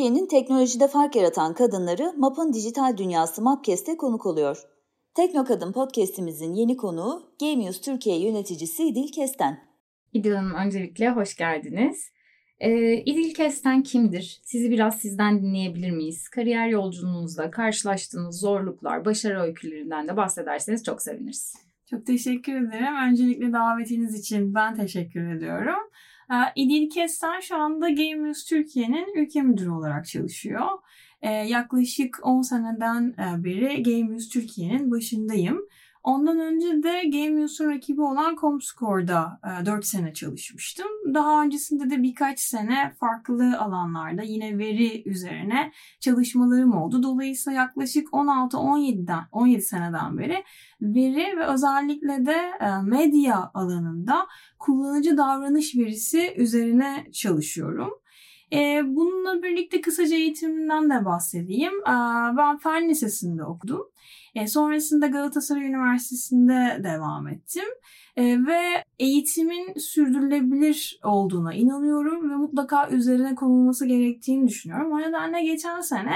Türkiye'nin teknolojide fark yaratan kadınları MAP'ın dijital dünyası Mapkest'e konuk oluyor. Tekno Kadın podcast'imizin yeni konuğu Gamius Türkiye yöneticisi İdil Kesten. İdil Hanım öncelikle hoş geldiniz. Ee, İdil Kesten kimdir? Sizi biraz sizden dinleyebilir miyiz? Kariyer yolculuğunuzda karşılaştığınız zorluklar, başarı öykülerinden de bahsederseniz çok seviniriz. Çok teşekkür ederim. Öncelikle davetiniz için ben teşekkür ediyorum. Ee, İdil Kesten şu anda Game Türkiye'nin ülke müdürü olarak çalışıyor. Ee, yaklaşık 10 seneden e, beri Game Türkiye'nin başındayım. Ondan önce de Game rakibi olan Comscore'da 4 e, sene çalışmıştım. Daha öncesinde de birkaç sene farklı alanlarda yine veri üzerine çalışmalarım oldu. Dolayısıyla yaklaşık 16-17'den 17 seneden beri veri ve özellikle de e, medya alanında kullanıcı davranış verisi üzerine çalışıyorum. E, bununla birlikte kısaca eğitiminden de bahsedeyim. Ben Fen Lisesi'nde okudum. E, sonrasında Galatasaray Üniversitesi'nde devam ettim. Ve eğitimin sürdürülebilir olduğuna inanıyorum ve mutlaka üzerine konulması gerektiğini düşünüyorum. O nedenle geçen sene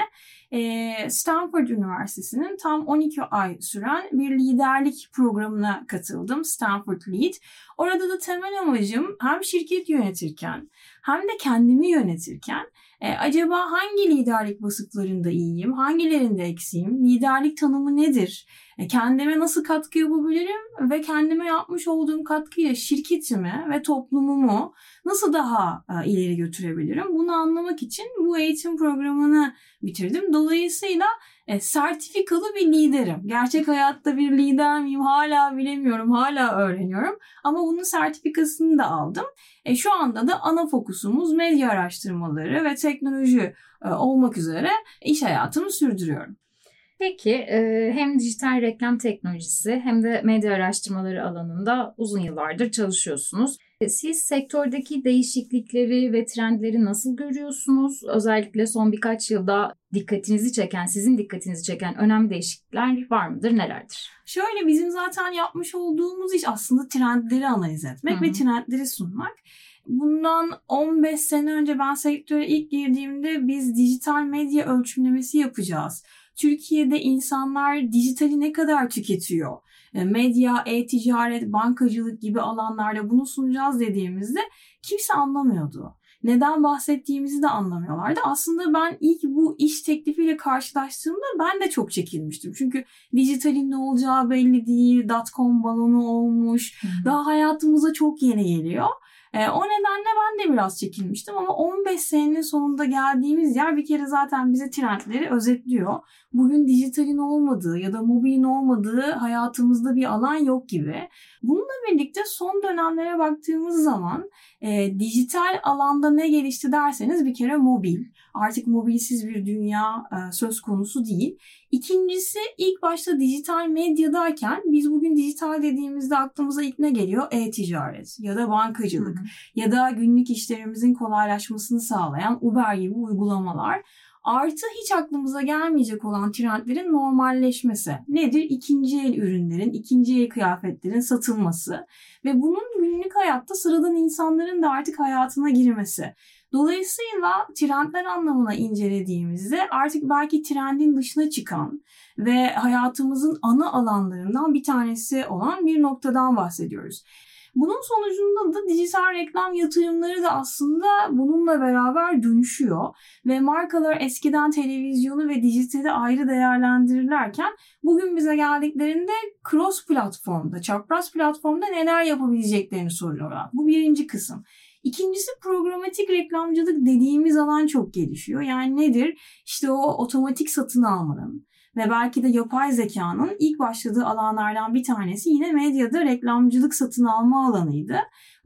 e, Stanford Üniversitesi'nin tam 12 ay süren bir liderlik programına katıldım. Stanford Lead. Orada da temel amacım hem şirket yönetirken hem de kendimi yönetirken e, acaba hangi liderlik vasıflarında iyiyim, hangilerinde eksiğim, liderlik tanımı nedir, e, kendime nasıl katkı yapabilirim ve kendime yapmış olduğum katkıyla şirketimi ve toplumumu nasıl daha e, ileri götürebilirim? Bunu anlamak için bu eğitim programını bitirdim. Dolayısıyla e, sertifikalı bir liderim. Gerçek hayatta bir lider miyim hala bilemiyorum, hala öğreniyorum. Ama bunun sertifikasını da aldım. E, şu anda da ana fokusumuz medya araştırmaları ve teknoloji e, olmak üzere iş hayatımı sürdürüyorum. Peki e, hem dijital reklam teknolojisi hem de medya araştırmaları alanında uzun yıllardır çalışıyorsunuz. E, siz sektördeki değişiklikleri ve trendleri nasıl görüyorsunuz? Özellikle son birkaç yılda dikkatinizi çeken, sizin dikkatinizi çeken önemli değişiklikler var mıdır, nelerdir? Şöyle bizim zaten yapmış olduğumuz iş aslında trendleri analiz etmek Hı-hı. ve trendleri sunmak. Bundan 15 sene önce ben sektöre ilk girdiğimde biz dijital medya ölçümlemesi yapacağız Türkiye'de insanlar dijitali ne kadar tüketiyor? E, medya, e-ticaret, bankacılık gibi alanlarda bunu sunacağız dediğimizde kimse anlamıyordu. Neden bahsettiğimizi de anlamıyorlardı. Aslında ben ilk bu iş teklifiyle karşılaştığımda ben de çok çekilmiştim. Çünkü dijitalin ne olacağı belli değil. Dotcom balonu olmuş. Hı-hı. Daha hayatımıza çok yeni geliyor. E, o nedenle ben de biraz çekinmiştim ama 15 senenin sonunda geldiğimiz yer bir kere zaten bize trendleri özetliyor. Bugün dijitalin olmadığı ya da mobilin olmadığı hayatımızda bir alan yok gibi. Bununla birlikte son dönemlere baktığımız zaman e, dijital alanda ne gelişti derseniz bir kere mobil. Artık mobilsiz bir dünya e, söz konusu değil. İkincisi ilk başta dijital medyadayken biz bugün dijital dediğimizde aklımıza ilk ne geliyor? E-ticaret ya da bankacılık hı ya da günlük işlerimizin kolaylaşmasını sağlayan Uber gibi uygulamalar. Artı hiç aklımıza gelmeyecek olan trendlerin normalleşmesi. Nedir? İkinci el ürünlerin, ikinci el kıyafetlerin satılması ve bunun günlük hayatta sıradan insanların da artık hayatına girmesi. Dolayısıyla trendler anlamına incelediğimizde artık belki trendin dışına çıkan ve hayatımızın ana alanlarından bir tanesi olan bir noktadan bahsediyoruz. Bunun sonucunda da dijital reklam yatırımları da aslında bununla beraber dönüşüyor ve markalar eskiden televizyonu ve dijitali ayrı değerlendirirlerken bugün bize geldiklerinde cross platformda, çapraz platformda neler yapabileceklerini soruyorlar. Bu birinci kısım. İkincisi programatik reklamcılık dediğimiz alan çok gelişiyor. Yani nedir? İşte o otomatik satın almanın ve belki de yapay zekanın ilk başladığı alanlardan bir tanesi yine medyada reklamcılık satın alma alanıydı.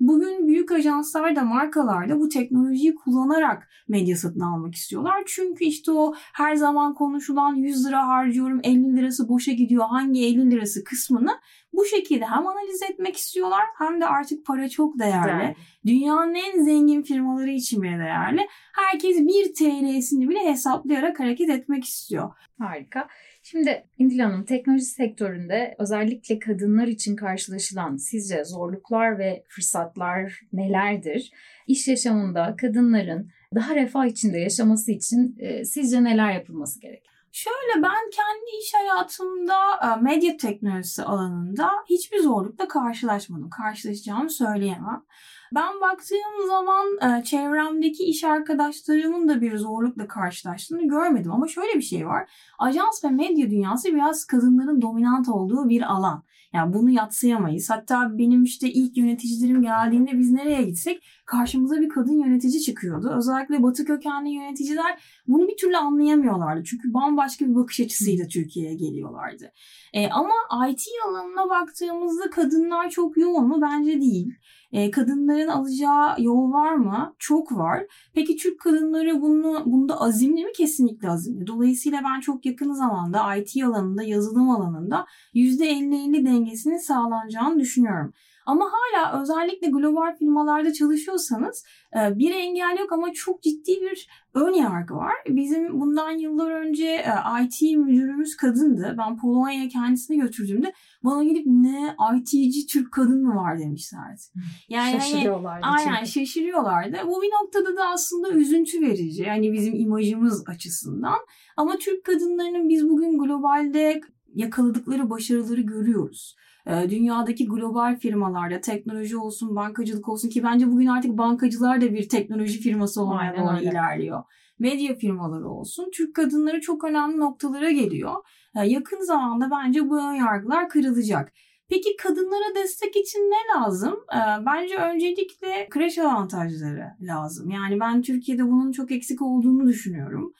Bugün büyük ajanslar da markalar da bu teknolojiyi kullanarak medya satın almak istiyorlar. Çünkü işte o her zaman konuşulan 100 lira harcıyorum 50 lirası boşa gidiyor hangi 50 lirası kısmını bu şekilde hem analiz etmek istiyorlar hem de artık para çok değerli. Evet. Dünyanın en zengin firmaları için bile değerli. Herkes bir TL'sini bile hesaplayarak hareket etmek istiyor. Harika. Şimdi İndil Hanım teknoloji sektöründe özellikle kadınlar için karşılaşılan sizce zorluklar ve fırsatlar nelerdir? İş yaşamında kadınların daha refah içinde yaşaması için e, sizce neler yapılması gerek? Şöyle ben kendi iş hayatımda e, medya teknolojisi alanında hiçbir zorlukla karşılaşmadım. Karşılaşacağımı söyleyemem. Ben baktığım zaman e, çevremdeki iş arkadaşlarımın da bir zorlukla karşılaştığını görmedim. Ama şöyle bir şey var. Ajans ve medya dünyası biraz kadınların dominant olduğu bir alan. Yani bunu yatsıyamayız. Hatta benim işte ilk yöneticilerim geldiğinde biz nereye gitsek karşımıza bir kadın yönetici çıkıyordu. Özellikle batı kökenli yöneticiler bunu bir türlü anlayamıyorlardı. Çünkü bambaşka bir bakış açısıyla Türkiye'ye geliyorlardı. E, ama IT alanına baktığımızda kadınlar çok yoğun mu? Bence değil. E, kadınların alacağı yol var mı? Çok var. Peki Türk kadınları bunu bunda azimli mi? Kesinlikle azimli. Dolayısıyla ben çok yakın zamanda IT alanında, yazılım alanında %50-50 dengesinin sağlanacağını düşünüyorum. Ama hala özellikle global firmalarda çalışıyorsanız e, bir engel yok ama çok ciddi bir ön yargı var. Bizim bundan yıllar önce e, IT müdürümüz kadındı. Ben Polonya'ya kendisini götürdüğümde bana gelip ne IT'ci Türk kadın mı var demişlerdi. Yani hani şaşırıyorlardı. Hani, aynen şaşırıyorlardı. Bu bir noktada da aslında üzüntü verici. Yani bizim imajımız açısından. Ama Türk kadınlarının biz bugün globalde yakaladıkları başarıları görüyoruz. Ee, dünyadaki global firmalarda teknoloji olsun, bankacılık olsun ki bence bugün artık bankacılar da bir teknoloji firması olmaya Aynen doğru öyle. ilerliyor. Medya firmaları olsun. Türk kadınları çok önemli noktalara geliyor. Ee, yakın zamanda bence bu ön yargılar kırılacak. Peki kadınlara destek için ne lazım? Ee, bence öncelikle kreş avantajları lazım. Yani ben Türkiye'de bunun çok eksik olduğunu düşünüyorum.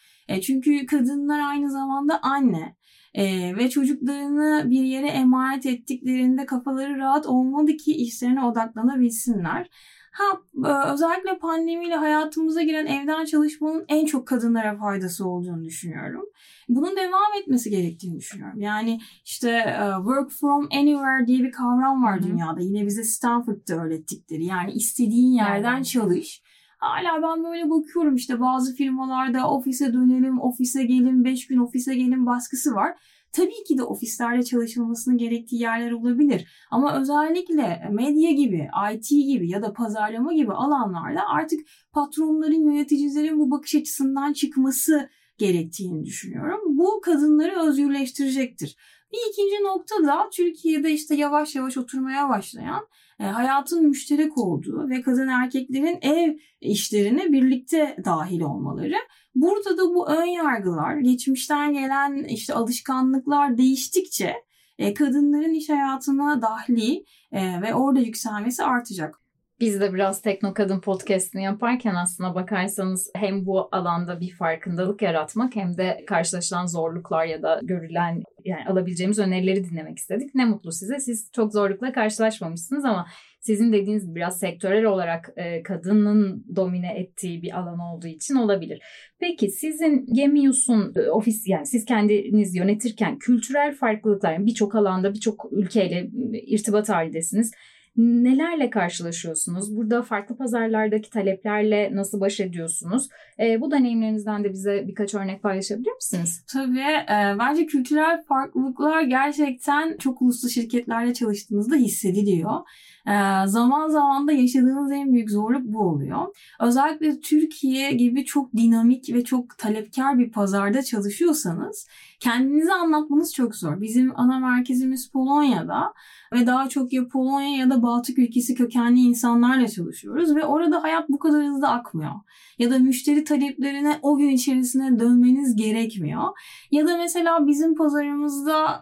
çünkü kadınlar aynı zamanda anne. Ee, ve çocuklarını bir yere emanet ettiklerinde kafaları rahat olmadı ki işlerine odaklanabilsinler. Ha e, özellikle pandemiyle hayatımıza giren evden çalışmanın en çok kadınlara faydası olduğunu düşünüyorum. Bunun devam etmesi gerektiğini düşünüyorum. Yani işte e, work from anywhere diye bir kavram var dünyada. Yine bize Stanford'da öğrettikleri. Yani istediğin yerden çalış. Hala ben böyle bakıyorum işte bazı firmalarda ofise dönelim, ofise gelin, 5 gün ofise gelin baskısı var. Tabii ki de ofislerde çalışılmasının gerektiği yerler olabilir. Ama özellikle medya gibi, IT gibi ya da pazarlama gibi alanlarda artık patronların, yöneticilerin bu bakış açısından çıkması gerektiğini düşünüyorum. Bu kadınları özgürleştirecektir. Bir ikinci nokta da Türkiye'de işte yavaş yavaş oturmaya başlayan hayatın müşterek olduğu ve kadın erkeklerin ev işlerine birlikte dahil olmaları. Burada da bu ön yargılar, geçmişten gelen işte alışkanlıklar değiştikçe e, kadınların iş hayatına dahli e, ve orada yükselmesi artacak. Biz de biraz Tekno Kadın podcastini yaparken aslına bakarsanız hem bu alanda bir farkındalık yaratmak hem de karşılaşılan zorluklar ya da görülen yani alabileceğimiz önerileri dinlemek istedik. Ne mutlu size. Siz çok zorlukla karşılaşmamışsınız ama sizin dediğiniz biraz sektörel olarak e, kadının domine ettiği bir alan olduğu için olabilir. Peki sizin Gemius'un e, ofis yani siz kendiniz yönetirken kültürel farklılıklar yani birçok alanda birçok ülkeyle irtibat halindesiniz nelerle karşılaşıyorsunuz? Burada farklı pazarlardaki taleplerle nasıl baş ediyorsunuz? E, bu deneyimlerinizden de bize birkaç örnek paylaşabilir misiniz? Tabii. E, bence kültürel farklılıklar gerçekten çok uluslu şirketlerle çalıştığınızda hissediliyor. E, zaman zaman da yaşadığınız en büyük zorluk bu oluyor. Özellikle Türkiye gibi çok dinamik ve çok talepkar bir pazarda çalışıyorsanız kendinizi anlatmanız çok zor. Bizim ana merkezimiz Polonya'da ve daha çok ya Polonya ya da Baltık ülkesi kökenli insanlarla çalışıyoruz ve orada hayat bu kadar hızlı akmıyor. Ya da müşteri taleplerine o gün içerisine dönmeniz gerekmiyor. Ya da mesela bizim pazarımızda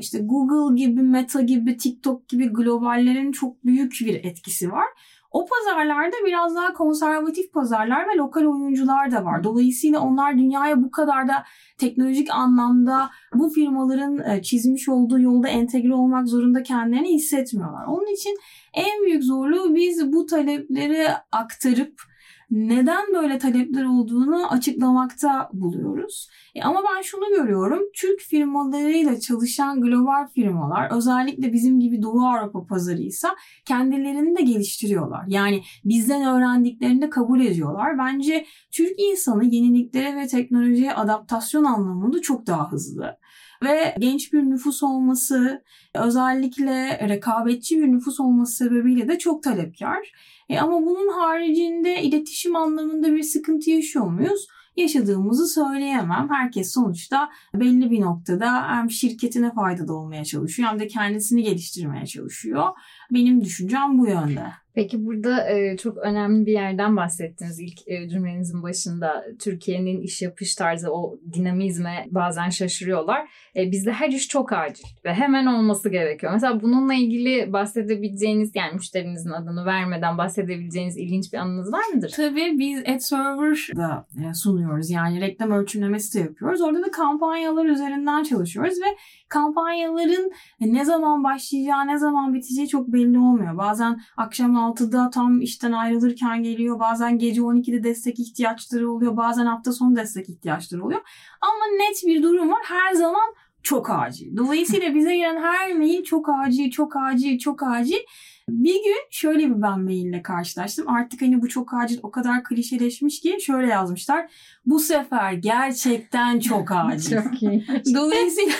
işte Google gibi, Meta gibi, TikTok gibi globallerin çok büyük bir etkisi var. O pazarlarda biraz daha konservatif pazarlar ve lokal oyuncular da var. Dolayısıyla onlar dünyaya bu kadar da teknolojik anlamda bu firmaların e, çizmiş olduğu yolda entegre olmak zorunda kendilerini hissetmiyorlar. Onun için en büyük zorluğu biz bu talepleri aktarıp neden böyle talepler olduğunu açıklamakta buluyoruz. E ama ben şunu görüyorum. Türk firmalarıyla çalışan global firmalar özellikle bizim gibi Doğu Avrupa pazarıysa kendilerini de geliştiriyorlar. Yani bizden öğrendiklerini de kabul ediyorlar. Bence Türk insanı yeniliklere ve teknolojiye adaptasyon anlamında çok daha hızlı. Ve genç bir nüfus olması, özellikle rekabetçi bir nüfus olması sebebiyle de çok talepkar. E ama bunun haricinde iletişim anlamında bir sıkıntı yaşıyor muyuz? yaşadığımızı söyleyemem. Herkes sonuçta belli bir noktada hem şirketine faydalı olmaya çalışıyor hem de kendisini geliştirmeye çalışıyor. Benim düşüncem bu yönde. Peki burada e, çok önemli bir yerden bahsettiniz ilk e, cümlenizin başında. Türkiye'nin iş yapış tarzı o dinamizme bazen şaşırıyorlar. E, bizde her iş çok acil ve hemen olması gerekiyor. Mesela bununla ilgili bahsedebileceğiniz yani müşterinizin adını vermeden bahsedebileceğiniz ilginç bir anınız var mıdır? Tabii biz AdServer'da e, sunuyoruz. Yani reklam ölçümlemesi de yapıyoruz. Orada da kampanyalar üzerinden çalışıyoruz ve kampanyaların ne zaman başlayacağı, ne zaman biteceği çok belli olmuyor. Bazen akşam 6'da tam işten ayrılırken geliyor. Bazen gece 12'de destek ihtiyaçları oluyor. Bazen hafta sonu destek ihtiyaçları oluyor. Ama net bir durum var. Her zaman çok acil. Dolayısıyla bize gelen her mail çok acil, çok acil, çok acil. Bir gün şöyle bir ben maille karşılaştım. Artık hani bu çok acil o kadar klişeleşmiş ki şöyle yazmışlar. Bu sefer gerçekten çok acil. çok iyi. Dolayısıyla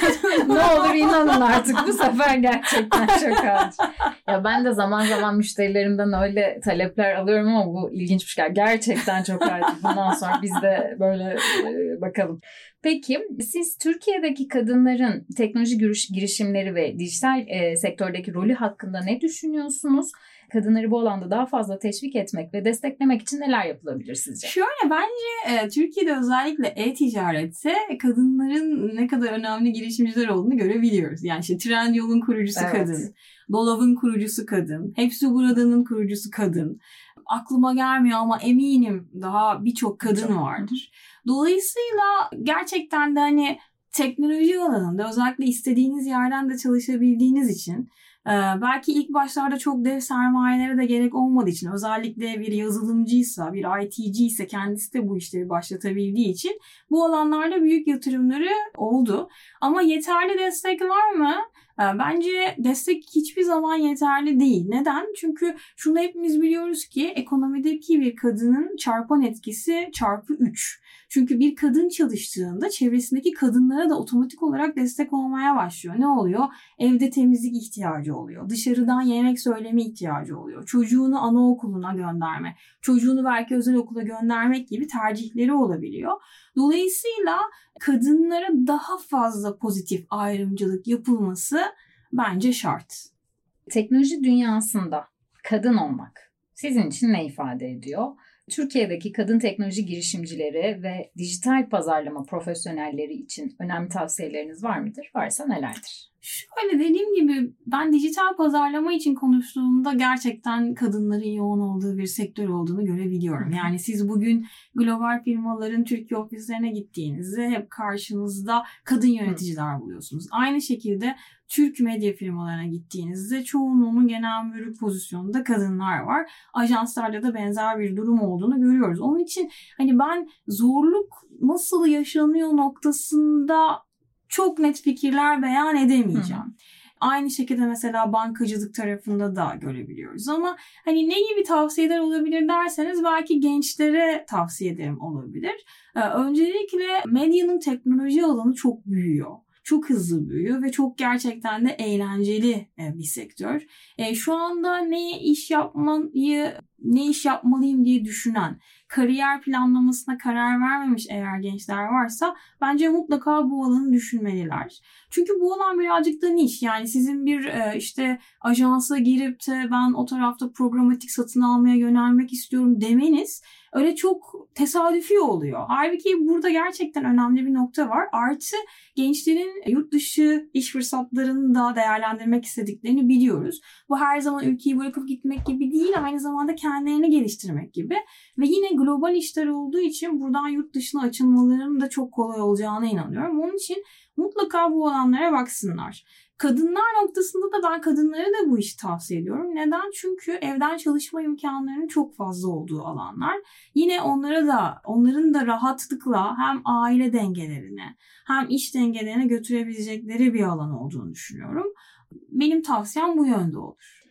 ne olur inanın artık bu sefer gerçekten çok acil. Ya ben de zaman zaman müşterilerimden öyle talepler alıyorum ama bu ilginçmiş. Gerçekten çok acil. Bundan sonra biz de böyle e, bakalım. Peki siz Türkiye'deki kadınların teknoloji girişimleri ve dijital e, sektördeki rolü hakkında ne düşünüyorsunuz? Kadınları bu alanda daha fazla teşvik etmek ve desteklemek için neler yapılabilir sizce? Şöyle bence e, Türkiye'de özellikle e-ticarette kadınların ne kadar önemli girişimciler olduğunu görebiliyoruz. Yani işte Trendyol'un kurucusu evet. kadın, Dolab'ın kurucusu kadın, Hepsi Burada'nın kurucusu kadın. Aklıma gelmiyor ama eminim daha birçok kadın vardır. Dolayısıyla gerçekten de hani teknoloji alanında özellikle istediğiniz yerden de çalışabildiğiniz için belki ilk başlarda çok dev sermayelere de gerek olmadığı için özellikle bir yazılımcıysa, bir ITC ise kendisi de bu işleri başlatabildiği için bu alanlarda büyük yatırımları oldu. Ama yeterli destek var mı? Bence destek hiçbir zaman yeterli değil. Neden? Çünkü şunu hepimiz biliyoruz ki ekonomideki bir kadının çarpan etkisi çarpı 3. Çünkü bir kadın çalıştığında çevresindeki kadınlara da otomatik olarak destek olmaya başlıyor. Ne oluyor? Evde temizlik ihtiyacı oluyor. Dışarıdan yemek söyleme ihtiyacı oluyor. Çocuğunu anaokuluna gönderme, çocuğunu belki özel okula göndermek gibi tercihleri olabiliyor. Dolayısıyla kadınlara daha fazla pozitif ayrımcılık yapılması bence şart. Teknoloji dünyasında kadın olmak sizin için ne ifade ediyor? Türkiye'deki kadın teknoloji girişimcileri ve dijital pazarlama profesyonelleri için önemli tavsiyeleriniz var mıdır? Varsa nelerdir? Şöyle dediğim gibi ben dijital pazarlama için konuştuğumda gerçekten kadınların yoğun olduğu bir sektör olduğunu görebiliyorum. Yani siz bugün global firmaların Türkiye ofislerine gittiğinizde hep karşınızda kadın yöneticiler buluyorsunuz. Aynı şekilde Türk medya firmalarına gittiğinizde çoğunluğunun genel müdür pozisyonunda kadınlar var. Ajanslarda da benzer bir durum olduğunu görüyoruz. Onun için hani ben zorluk nasıl yaşanıyor noktasında çok net fikirler beyan edemeyeceğim. Hı. Aynı şekilde mesela bankacılık tarafında da görebiliyoruz ama hani ne gibi tavsiyeler olabilir derseniz belki gençlere tavsiye ederim olabilir. Ee, öncelikle medyanın teknoloji alanı çok büyüyor çok hızlı büyüyor ve çok gerçekten de eğlenceli e, bir sektör. E, şu anda ne iş yapmayı, ne iş yapmalıyım diye düşünen, kariyer planlamasına karar vermemiş eğer gençler varsa bence mutlaka bu alanı düşünmeliler. Çünkü bu alan birazcık da niş. Yani sizin bir e, işte ajansa girip de ben o tarafta programatik satın almaya yönelmek istiyorum demeniz öyle çok tesadüfi oluyor. Halbuki burada gerçekten önemli bir nokta var. Artı gençlerin yurt dışı iş fırsatlarını da değerlendirmek istediklerini biliyoruz. Bu her zaman ülkeyi bırakıp gitmek gibi değil, aynı zamanda kendilerini geliştirmek gibi. Ve yine global işler olduğu için buradan yurt dışına açılmalarının da çok kolay olacağına inanıyorum. Onun için mutlaka bu alanlara baksınlar. Kadınlar noktasında da ben kadınlara da bu işi tavsiye ediyorum. Neden? Çünkü evden çalışma imkanlarının çok fazla olduğu alanlar. Yine onlara da onların da rahatlıkla hem aile dengelerine hem iş dengelerine götürebilecekleri bir alan olduğunu düşünüyorum. Benim tavsiyem bu yönde olur.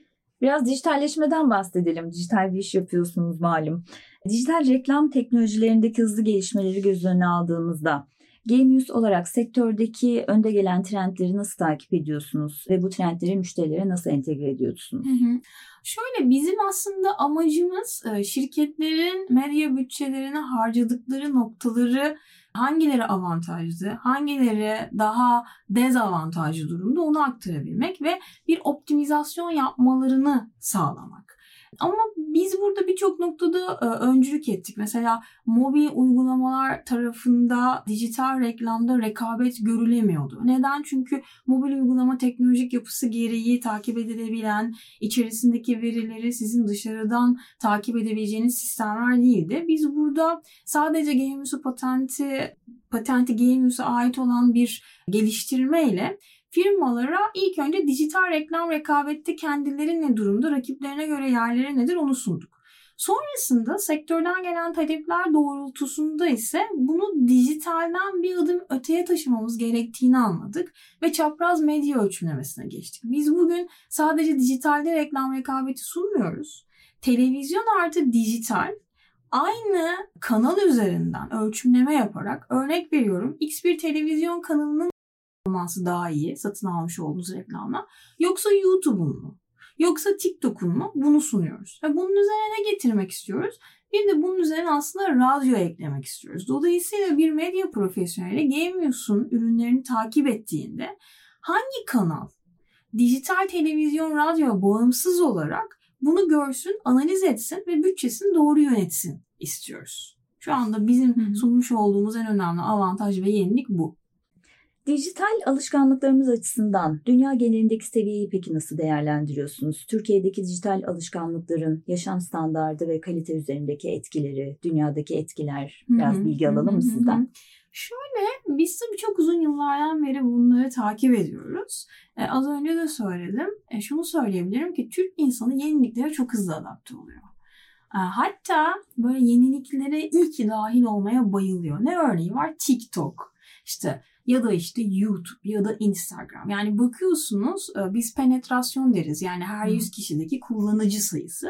Biraz dijitalleşmeden bahsedelim. Dijital bir iş yapıyorsunuz malum. Dijital reklam teknolojilerindeki hızlı gelişmeleri göz önüne aldığımızda Gamius olarak sektördeki önde gelen trendleri nasıl takip ediyorsunuz ve bu trendleri müşterilere nasıl entegre ediyorsunuz? Hı hı. Şöyle bizim aslında amacımız şirketlerin medya bütçelerine harcadıkları noktaları hangileri avantajlı, hangileri daha dezavantajlı durumda onu aktarabilmek ve bir optimizasyon yapmalarını sağlamak. Ama biz burada birçok noktada e, öncülük ettik. Mesela mobil uygulamalar tarafında dijital reklamda rekabet görülemiyordu. Neden? Çünkü mobil uygulama teknolojik yapısı gereği takip edilebilen, içerisindeki verileri sizin dışarıdan takip edebileceğiniz sistemler değildi. Biz burada sadece Genius'u patenti patenti Genius'a ait olan bir geliştirmeyle firmalara ilk önce dijital reklam rekabette kendileri ne durumda, rakiplerine göre yerleri nedir onu sunduk. Sonrasında sektörden gelen talepler doğrultusunda ise bunu dijitalden bir adım öteye taşımamız gerektiğini anladık ve çapraz medya ölçümlemesine geçtik. Biz bugün sadece dijitalde reklam rekabeti sunmuyoruz. Televizyon artı dijital aynı kanal üzerinden ölçümleme yaparak örnek veriyorum X bir televizyon kanalının performansı daha iyi satın almış olduğunuz reklamla yoksa YouTube'un mu? Yoksa TikTok'un mu? Bunu sunuyoruz. Ve bunun üzerine ne getirmek istiyoruz? Bir de bunun üzerine aslında radyo eklemek istiyoruz. Dolayısıyla bir medya profesyoneli Gamius'un ürünlerini takip ettiğinde hangi kanal dijital televizyon, radyo bağımsız olarak bunu görsün, analiz etsin ve bütçesini doğru yönetsin istiyoruz. Şu anda bizim sunmuş olduğumuz en önemli avantaj ve yenilik bu. Dijital alışkanlıklarımız açısından dünya genelindeki seviyeyi peki nasıl değerlendiriyorsunuz? Türkiye'deki dijital alışkanlıkların yaşam standardı ve kalite üzerindeki etkileri, dünyadaki etkiler biraz bilgi alalım mı sizden? Şöyle biz tabii çok uzun yıllardan beri bunları takip ediyoruz. Ee, az önce de söyledim. E, şunu söyleyebilirim ki Türk insanı yeniliklere çok hızlı adapte oluyor. E, hatta böyle yeniliklere ilk dahil olmaya bayılıyor. Ne örneği var? TikTok. İşte ya da işte YouTube ya da Instagram. Yani bakıyorsunuz e, biz penetrasyon deriz. Yani her 100 kişideki kullanıcı sayısı.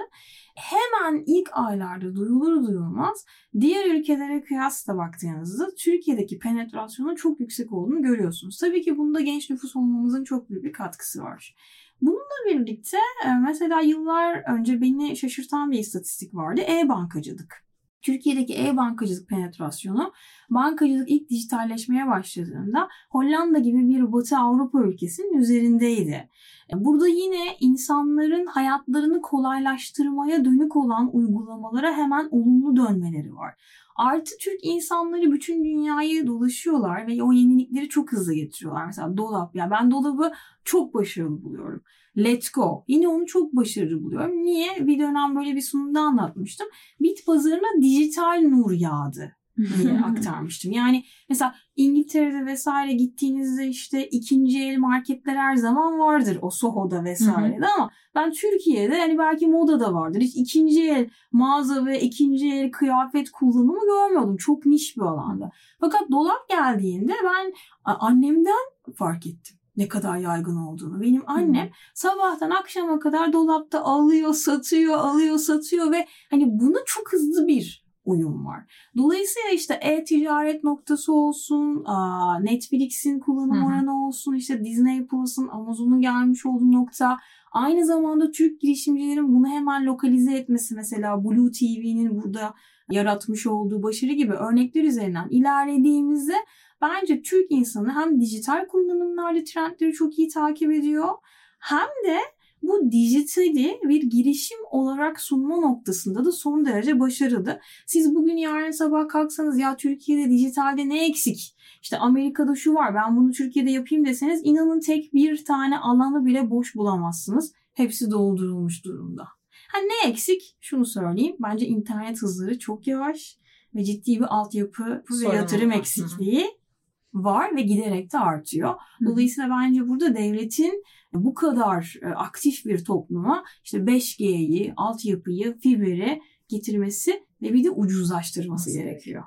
Hemen ilk aylarda duyulur duyulmaz diğer ülkelere kıyasla baktığınızda Türkiye'deki penetrasyonun çok yüksek olduğunu görüyorsunuz. Tabii ki bunda genç nüfus olmamızın çok büyük bir katkısı var. Bununla birlikte e, mesela yıllar önce beni şaşırtan bir istatistik vardı. E-bankacılık. Türkiye'deki e-bankacılık penetrasyonu bankacılık ilk dijitalleşmeye başladığında Hollanda gibi bir Batı Avrupa ülkesinin üzerindeydi. Burada yine insanların hayatlarını kolaylaştırmaya dönük olan uygulamalara hemen olumlu dönmeleri var. Artı Türk insanları bütün dünyayı dolaşıyorlar ve o yenilikleri çok hızlı getiriyorlar. Mesela dolap. Ya ben dolabı çok başarılı buluyorum. Let's Go. Yine onu çok başarılı buluyorum. Niye? Bir dönem böyle bir sunumda anlatmıştım. Bit pazarına dijital nur yağdı diye aktarmıştım. Yani mesela İngiltere'de vesaire gittiğinizde işte ikinci el marketler her zaman vardır o Soho'da vesairede ama ben Türkiye'de hani belki moda da vardır. Hiç ikinci el mağaza ve ikinci el kıyafet kullanımı görmüyordum. Çok niş bir alanda. Fakat dolap geldiğinde ben annemden fark ettim ne kadar yaygın olduğunu. Benim annem hmm. sabahtan akşama kadar dolapta alıyor, satıyor, alıyor, satıyor ve hani bunu çok hızlı bir uyum var. Dolayısıyla işte e-ticaret noktası olsun, Netflix'in kullanım oranı olsun, işte Disney Plus'ın, Amazon'un gelmiş olduğu nokta. Aynı zamanda Türk girişimcilerin bunu hemen lokalize etmesi mesela Blue TV'nin burada yaratmış olduğu başarı gibi örnekler üzerinden ilerlediğimizde bence Türk insanı hem dijital kullanımlarda trendleri çok iyi takip ediyor hem de bu dijitali bir girişim olarak sunma noktasında da son derece başarılı. Siz bugün yarın sabah kalksanız ya Türkiye'de dijitalde ne eksik? İşte Amerika'da şu var ben bunu Türkiye'de yapayım deseniz inanın tek bir tane alanı bile boş bulamazsınız. Hepsi doldurulmuş durumda. Ha ne eksik? Şunu söyleyeyim. Bence internet hızları çok yavaş ve ciddi bir altyapı ve yatırım eksikliği var ve giderek de artıyor. Dolayısıyla bence burada devletin bu kadar e, aktif bir topluma işte 5G'yi, altyapıyı, fiberi getirmesi ve bir de ucuzlaştırması Nasıl? gerekiyor.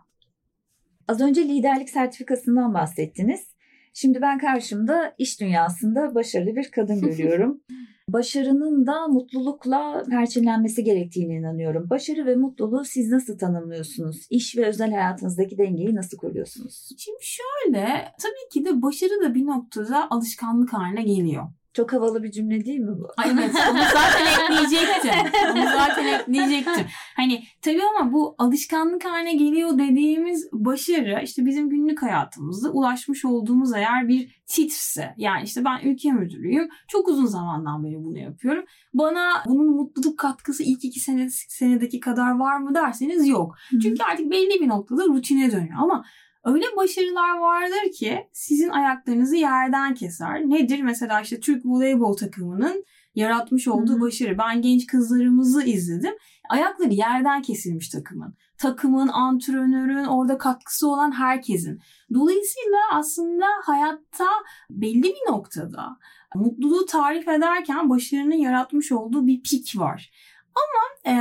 Az önce liderlik sertifikasından bahsettiniz. Şimdi ben karşımda iş dünyasında başarılı bir kadın görüyorum. başarının da mutlulukla perçinlenmesi gerektiğine inanıyorum. Başarı ve mutluluğu siz nasıl tanımlıyorsunuz? İş ve özel hayatınızdaki dengeyi nasıl koruyorsunuz? Şimdi şöyle tabii ki de başarı da bir noktada alışkanlık haline geliyor. Çok havalı bir cümle değil mi bu? Ay evet onu zaten ekleyecektim. Onu zaten ekleyecektim. Hani tabii ama bu alışkanlık haline geliyor dediğimiz başarı işte bizim günlük hayatımızda ulaşmış olduğumuz eğer bir titrse yani işte ben ülke müdürüyüm çok uzun zamandan beri bunu yapıyorum. Bana bunun mutluluk katkısı ilk iki sene, senedeki kadar var mı derseniz yok. Çünkü artık belli bir noktada rutine dönüyor ama Öyle başarılar vardır ki sizin ayaklarınızı yerden keser. Nedir? Mesela işte Türk voleybol takımının yaratmış olduğu Hı-hı. başarı. Ben genç kızlarımızı izledim. Ayakları yerden kesilmiş takımın. Takımın, antrenörün, orada katkısı olan herkesin. Dolayısıyla aslında hayatta belli bir noktada mutluluğu tarif ederken başarının yaratmış olduğu bir pik var. Ama e,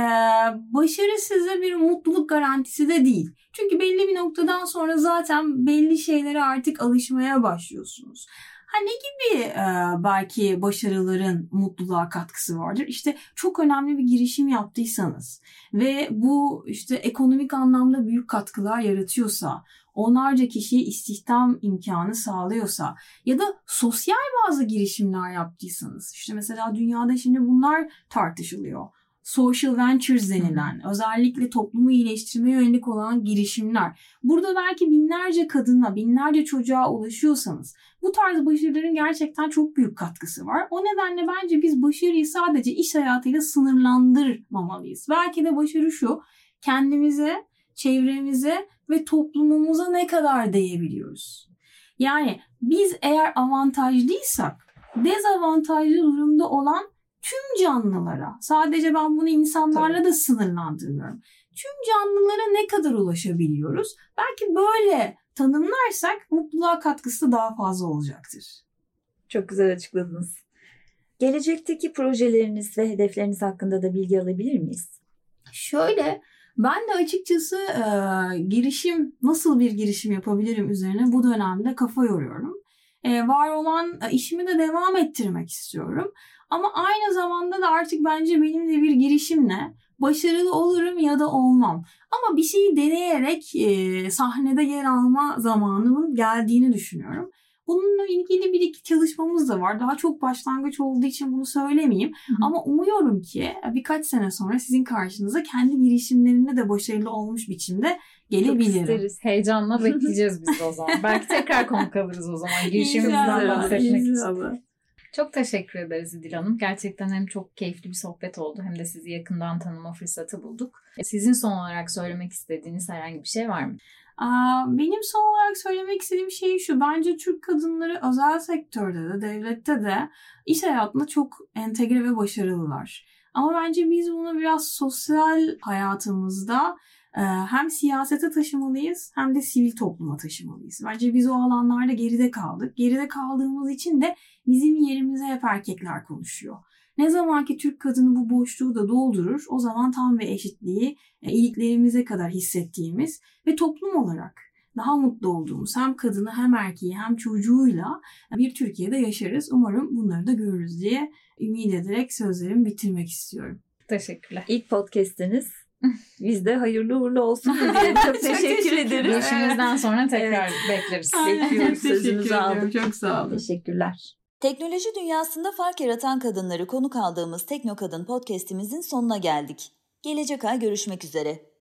başarı size bir mutluluk garantisi de değil. Çünkü belli bir noktadan sonra zaten belli şeylere artık alışmaya başlıyorsunuz. Ha ne gibi e, belki başarıların mutluluğa katkısı vardır? İşte çok önemli bir girişim yaptıysanız ve bu işte ekonomik anlamda büyük katkılar yaratıyorsa, onlarca kişiye istihdam imkanı sağlıyorsa ya da sosyal bazı girişimler yaptıysanız işte mesela dünyada şimdi bunlar tartışılıyor social ventures denilen özellikle toplumu iyileştirmeye yönelik olan girişimler. Burada belki binlerce kadına, binlerce çocuğa ulaşıyorsanız bu tarz başarıların gerçekten çok büyük katkısı var. O nedenle bence biz başarıyı sadece iş hayatıyla sınırlandırmamalıyız. Belki de başarı şu, kendimize, çevremize ve toplumumuza ne kadar değebiliyoruz. Yani biz eğer avantajlıysak dezavantajlı durumda olan tüm canlılara, sadece ben bunu insanlarla Tabii. da sınırlandırmıyorum. Tüm canlılara ne kadar ulaşabiliyoruz? Belki böyle tanımlarsak mutluluğa katkısı daha fazla olacaktır. Çok güzel açıkladınız. Gelecekteki projeleriniz ve hedefleriniz hakkında da bilgi alabilir miyiz? Şöyle, ben de açıkçası e, girişim, nasıl bir girişim yapabilirim üzerine bu dönemde kafa yoruyorum. E, var olan işimi de devam ettirmek istiyorum. Ama aynı zamanda da artık bence benim de bir girişimle başarılı olurum ya da olmam. Ama bir şeyi deneyerek e, sahnede yer alma zamanımın geldiğini düşünüyorum. Bununla ilgili bir iki çalışmamız da var. Daha çok başlangıç olduğu için bunu söylemeyeyim. Hı-hı. Ama umuyorum ki birkaç sene sonra sizin karşınıza kendi girişimlerinde de başarılı olmuş biçimde gelebilirim. Çok isteriz. Heyecanla bekleyeceğiz biz de o zaman. Belki tekrar konuk alırız o zaman. Girişimimizden bahsetmek için. Çok teşekkür ederiz İdil Hanım. Gerçekten hem çok keyifli bir sohbet oldu hem de sizi yakından tanıma fırsatı bulduk. Sizin son olarak söylemek istediğiniz herhangi bir şey var mı? Benim son olarak söylemek istediğim şey şu. Bence Türk kadınları özel sektörde de devlette de iş hayatında çok entegre ve başarılılar. Ama bence biz bunu biraz sosyal hayatımızda hem siyasete taşımalıyız hem de sivil topluma taşımalıyız. Bence biz o alanlarda geride kaldık. Geride kaldığımız için de bizim yerimize hep erkekler konuşuyor. Ne zaman ki Türk kadını bu boşluğu da doldurur o zaman tam ve eşitliği e, iliklerimize kadar hissettiğimiz ve toplum olarak daha mutlu olduğumuz hem kadını hem erkeği hem çocuğuyla bir Türkiye'de yaşarız. Umarım bunları da görürüz diye ümit ederek sözlerimi bitirmek istiyorum. Teşekkürler. İlk podcast'iniz biz de hayırlı uğurlu olsun diyelim. Çok teşekkür ederiz. İşimizden sonra tekrar evet. bekleriz. Bekliyoruz. Sözünüzü aldık. Çok sağ olun. Teşekkürler. Teknoloji dünyasında fark yaratan kadınları konuk aldığımız Tekno Kadın podcast'imizin sonuna geldik. Gelecek ay görüşmek üzere.